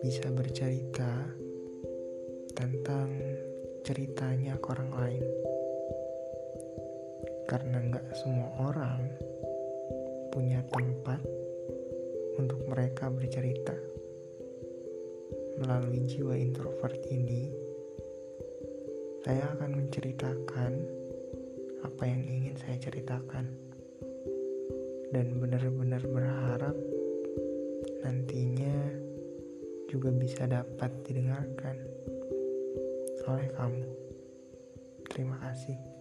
bisa bercerita tentang ceritanya ke orang lain. Karena nggak semua orang punya tempat untuk mereka bercerita. Melalui jiwa introvert ini saya akan menceritakan apa yang ingin saya ceritakan. Dan benar-benar juga bisa dapat didengarkan oleh kamu. Terima kasih.